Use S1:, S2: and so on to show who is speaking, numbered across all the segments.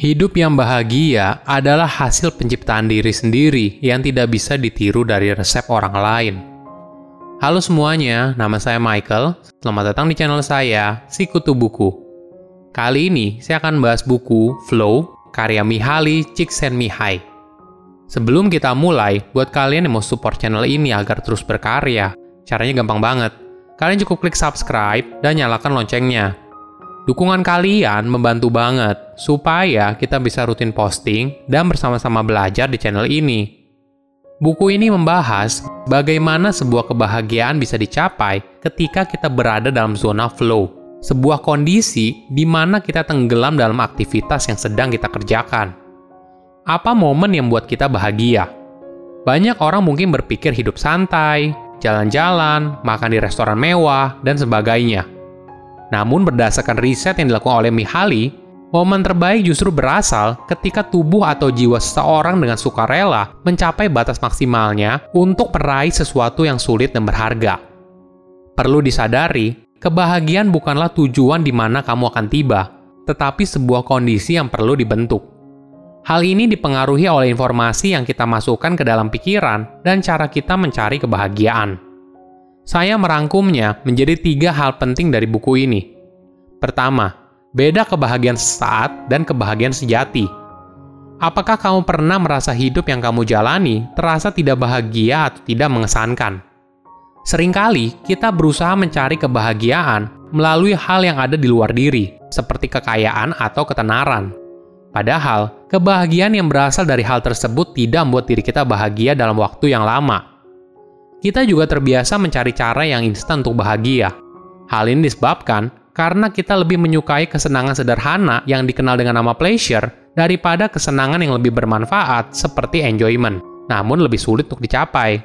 S1: Hidup yang bahagia adalah hasil penciptaan diri sendiri yang tidak bisa ditiru dari resep orang lain. Halo semuanya, nama saya Michael. Selamat datang di channel saya, Sikutu Buku. Kali ini saya akan bahas buku Flow karya Mihaly Csikszentmihalyi. Sebelum kita mulai, buat kalian yang mau support channel ini agar terus berkarya, caranya gampang banget. Kalian cukup klik subscribe dan nyalakan loncengnya Dukungan kalian membantu banget supaya kita bisa rutin posting dan bersama-sama belajar di channel ini. Buku ini membahas bagaimana sebuah kebahagiaan bisa dicapai ketika kita berada dalam zona flow, sebuah kondisi di mana kita tenggelam dalam aktivitas yang sedang kita kerjakan. Apa momen yang membuat kita bahagia? Banyak orang mungkin berpikir hidup santai, jalan-jalan, makan di restoran mewah, dan sebagainya namun berdasarkan riset yang dilakukan oleh Mihaly, momen terbaik justru berasal ketika tubuh atau jiwa seseorang dengan sukarela mencapai batas maksimalnya untuk meraih sesuatu yang sulit dan berharga. Perlu disadari, kebahagiaan bukanlah tujuan di mana kamu akan tiba, tetapi sebuah kondisi yang perlu dibentuk. Hal ini dipengaruhi oleh informasi yang kita masukkan ke dalam pikiran dan cara kita mencari kebahagiaan. Saya merangkumnya menjadi tiga hal penting dari buku ini. Pertama, beda kebahagiaan sesaat dan kebahagiaan sejati. Apakah kamu pernah merasa hidup yang kamu jalani terasa tidak bahagia atau tidak mengesankan? Seringkali kita berusaha mencari kebahagiaan melalui hal yang ada di luar diri, seperti kekayaan atau ketenaran. Padahal, kebahagiaan yang berasal dari hal tersebut tidak membuat diri kita bahagia dalam waktu yang lama kita juga terbiasa mencari cara yang instan untuk bahagia. Hal ini disebabkan karena kita lebih menyukai kesenangan sederhana yang dikenal dengan nama pleasure daripada kesenangan yang lebih bermanfaat seperti enjoyment, namun lebih sulit untuk dicapai.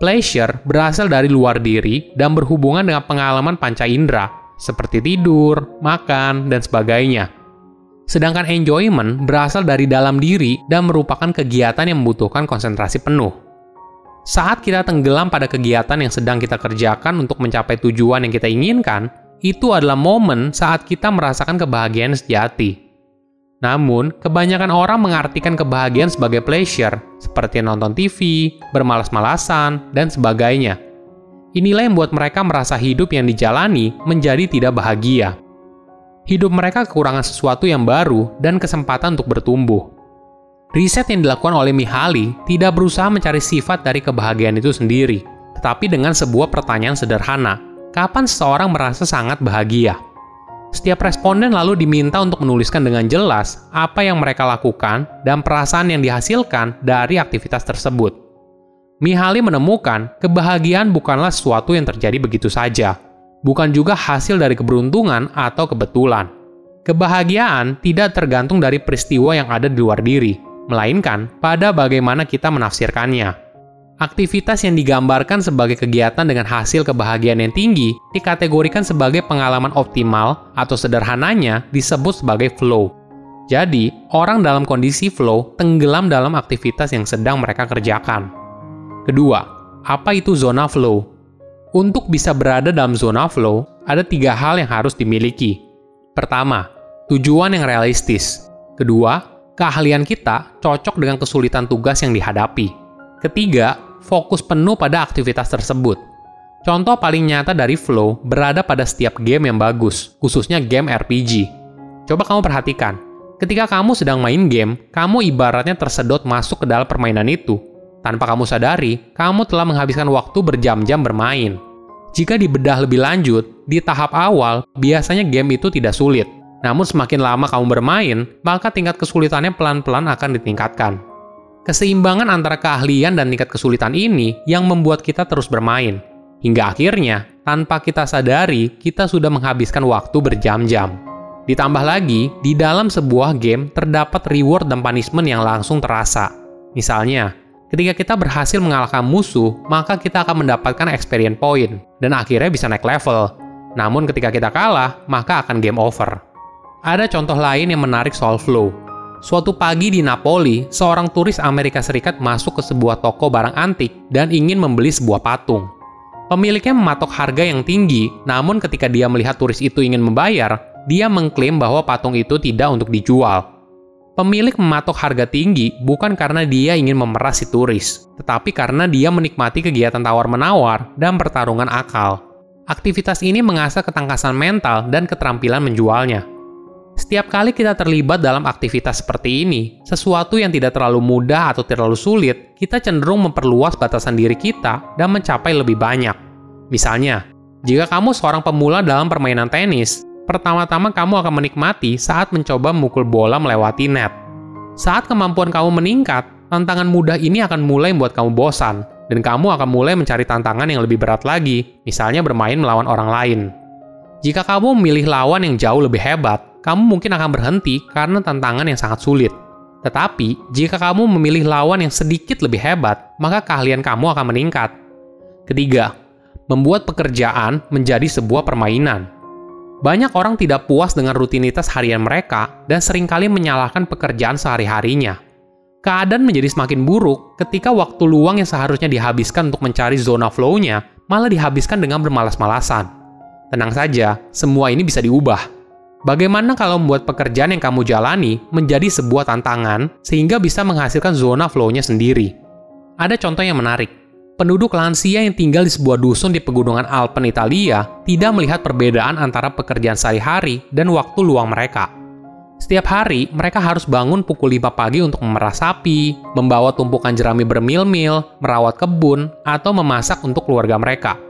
S1: Pleasure berasal dari luar diri dan berhubungan dengan pengalaman panca indera, seperti tidur, makan, dan sebagainya. Sedangkan enjoyment berasal dari dalam diri dan merupakan kegiatan yang membutuhkan konsentrasi penuh. Saat kita tenggelam pada kegiatan yang sedang kita kerjakan untuk mencapai tujuan yang kita inginkan, itu adalah momen saat kita merasakan kebahagiaan sejati. Namun, kebanyakan orang mengartikan kebahagiaan sebagai pleasure, seperti nonton TV, bermalas-malasan, dan sebagainya. Inilah yang membuat mereka merasa hidup yang dijalani menjadi tidak bahagia. Hidup mereka kekurangan sesuatu yang baru dan kesempatan untuk bertumbuh. Riset yang dilakukan oleh Mihaly tidak berusaha mencari sifat dari kebahagiaan itu sendiri, tetapi dengan sebuah pertanyaan sederhana, kapan seseorang merasa sangat bahagia? Setiap responden lalu diminta untuk menuliskan dengan jelas apa yang mereka lakukan dan perasaan yang dihasilkan dari aktivitas tersebut. Mihaly menemukan kebahagiaan bukanlah sesuatu yang terjadi begitu saja, bukan juga hasil dari keberuntungan atau kebetulan. Kebahagiaan tidak tergantung dari peristiwa yang ada di luar diri, melainkan pada bagaimana kita menafsirkannya. Aktivitas yang digambarkan sebagai kegiatan dengan hasil kebahagiaan yang tinggi dikategorikan sebagai pengalaman optimal atau sederhananya disebut sebagai flow. Jadi, orang dalam kondisi flow tenggelam dalam aktivitas yang sedang mereka kerjakan. Kedua, apa itu zona flow? Untuk bisa berada dalam zona flow, ada tiga hal yang harus dimiliki. Pertama, tujuan yang realistis. Kedua, keahlian kita cocok dengan kesulitan tugas yang dihadapi. Ketiga, fokus penuh pada aktivitas tersebut. Contoh paling nyata dari flow berada pada setiap game yang bagus, khususnya game RPG. Coba kamu perhatikan, ketika kamu sedang main game, kamu ibaratnya tersedot masuk ke dalam permainan itu. Tanpa kamu sadari, kamu telah menghabiskan waktu berjam-jam bermain. Jika dibedah lebih lanjut, di tahap awal biasanya game itu tidak sulit, namun semakin lama kamu bermain, maka tingkat kesulitannya pelan-pelan akan ditingkatkan. Keseimbangan antara keahlian dan tingkat kesulitan ini yang membuat kita terus bermain. Hingga akhirnya, tanpa kita sadari, kita sudah menghabiskan waktu berjam-jam. Ditambah lagi, di dalam sebuah game terdapat reward dan punishment yang langsung terasa. Misalnya, ketika kita berhasil mengalahkan musuh, maka kita akan mendapatkan experience point, dan akhirnya bisa naik level. Namun ketika kita kalah, maka akan game over. Ada contoh lain yang menarik soal flow. Suatu pagi di Napoli, seorang turis Amerika Serikat masuk ke sebuah toko barang antik dan ingin membeli sebuah patung. Pemiliknya mematok harga yang tinggi, namun ketika dia melihat turis itu ingin membayar, dia mengklaim bahwa patung itu tidak untuk dijual. Pemilik mematok harga tinggi bukan karena dia ingin memeras si turis, tetapi karena dia menikmati kegiatan tawar-menawar dan pertarungan akal. Aktivitas ini mengasah ketangkasan mental dan keterampilan menjualnya. Setiap kali kita terlibat dalam aktivitas seperti ini, sesuatu yang tidak terlalu mudah atau terlalu sulit, kita cenderung memperluas batasan diri kita dan mencapai lebih banyak. Misalnya, jika kamu seorang pemula dalam permainan tenis, pertama-tama kamu akan menikmati saat mencoba memukul bola melewati net. Saat kemampuan kamu meningkat, tantangan mudah ini akan mulai membuat kamu bosan, dan kamu akan mulai mencari tantangan yang lebih berat lagi, misalnya bermain melawan orang lain. Jika kamu memilih lawan yang jauh lebih hebat, kamu mungkin akan berhenti karena tantangan yang sangat sulit. Tetapi, jika kamu memilih lawan yang sedikit lebih hebat, maka keahlian kamu akan meningkat. Ketiga, membuat pekerjaan menjadi sebuah permainan. Banyak orang tidak puas dengan rutinitas harian mereka dan sering kali menyalahkan pekerjaan sehari-harinya. Keadaan menjadi semakin buruk ketika waktu luang yang seharusnya dihabiskan untuk mencari zona flow-nya malah dihabiskan dengan bermalas-malasan. Tenang saja, semua ini bisa diubah. Bagaimana kalau membuat pekerjaan yang kamu jalani menjadi sebuah tantangan sehingga bisa menghasilkan zona flow-nya sendiri? Ada contoh yang menarik penduduk lansia yang tinggal di sebuah dusun di pegunungan Alpen, Italia, tidak melihat perbedaan antara pekerjaan sehari-hari dan waktu luang mereka. Setiap hari, mereka harus bangun pukul 5 pagi untuk memerah sapi, membawa tumpukan jerami bermil-mil, merawat kebun, atau memasak untuk keluarga mereka.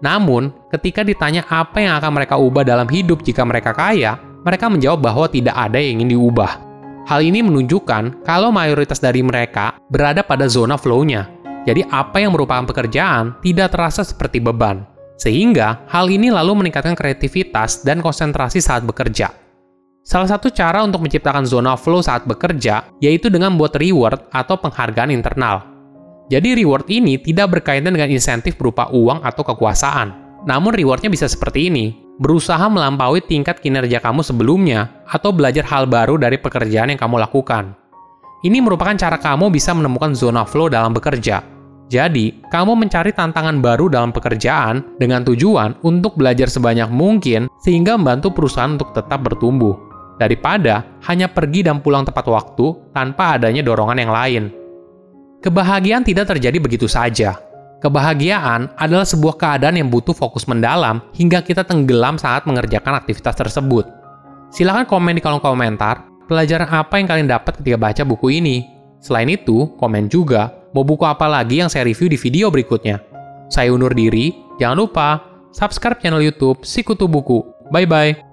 S1: Namun, ketika ditanya apa yang akan mereka ubah dalam hidup jika mereka kaya, mereka menjawab bahwa tidak ada yang ingin diubah. Hal ini menunjukkan kalau mayoritas dari mereka berada pada zona flow-nya, jadi apa yang merupakan pekerjaan tidak terasa seperti beban. Sehingga hal ini lalu meningkatkan kreativitas dan konsentrasi saat bekerja. Salah satu cara untuk menciptakan zona flow saat bekerja yaitu dengan membuat reward atau penghargaan internal. Jadi reward ini tidak berkaitan dengan insentif berupa uang atau kekuasaan. Namun rewardnya bisa seperti ini, berusaha melampaui tingkat kinerja kamu sebelumnya atau belajar hal baru dari pekerjaan yang kamu lakukan. Ini merupakan cara kamu bisa menemukan zona flow dalam bekerja. Jadi, kamu mencari tantangan baru dalam pekerjaan dengan tujuan untuk belajar sebanyak mungkin sehingga membantu perusahaan untuk tetap bertumbuh, daripada hanya pergi dan pulang tepat waktu tanpa adanya dorongan yang lain. Kebahagiaan tidak terjadi begitu saja. Kebahagiaan adalah sebuah keadaan yang butuh fokus mendalam hingga kita tenggelam saat mengerjakan aktivitas tersebut. Silahkan komen di kolom komentar pelajaran apa yang kalian dapat ketika baca buku ini. Selain itu, komen juga mau buku apa lagi yang saya review di video berikutnya. Saya undur diri, jangan lupa subscribe channel YouTube Sikutu Buku. Bye bye.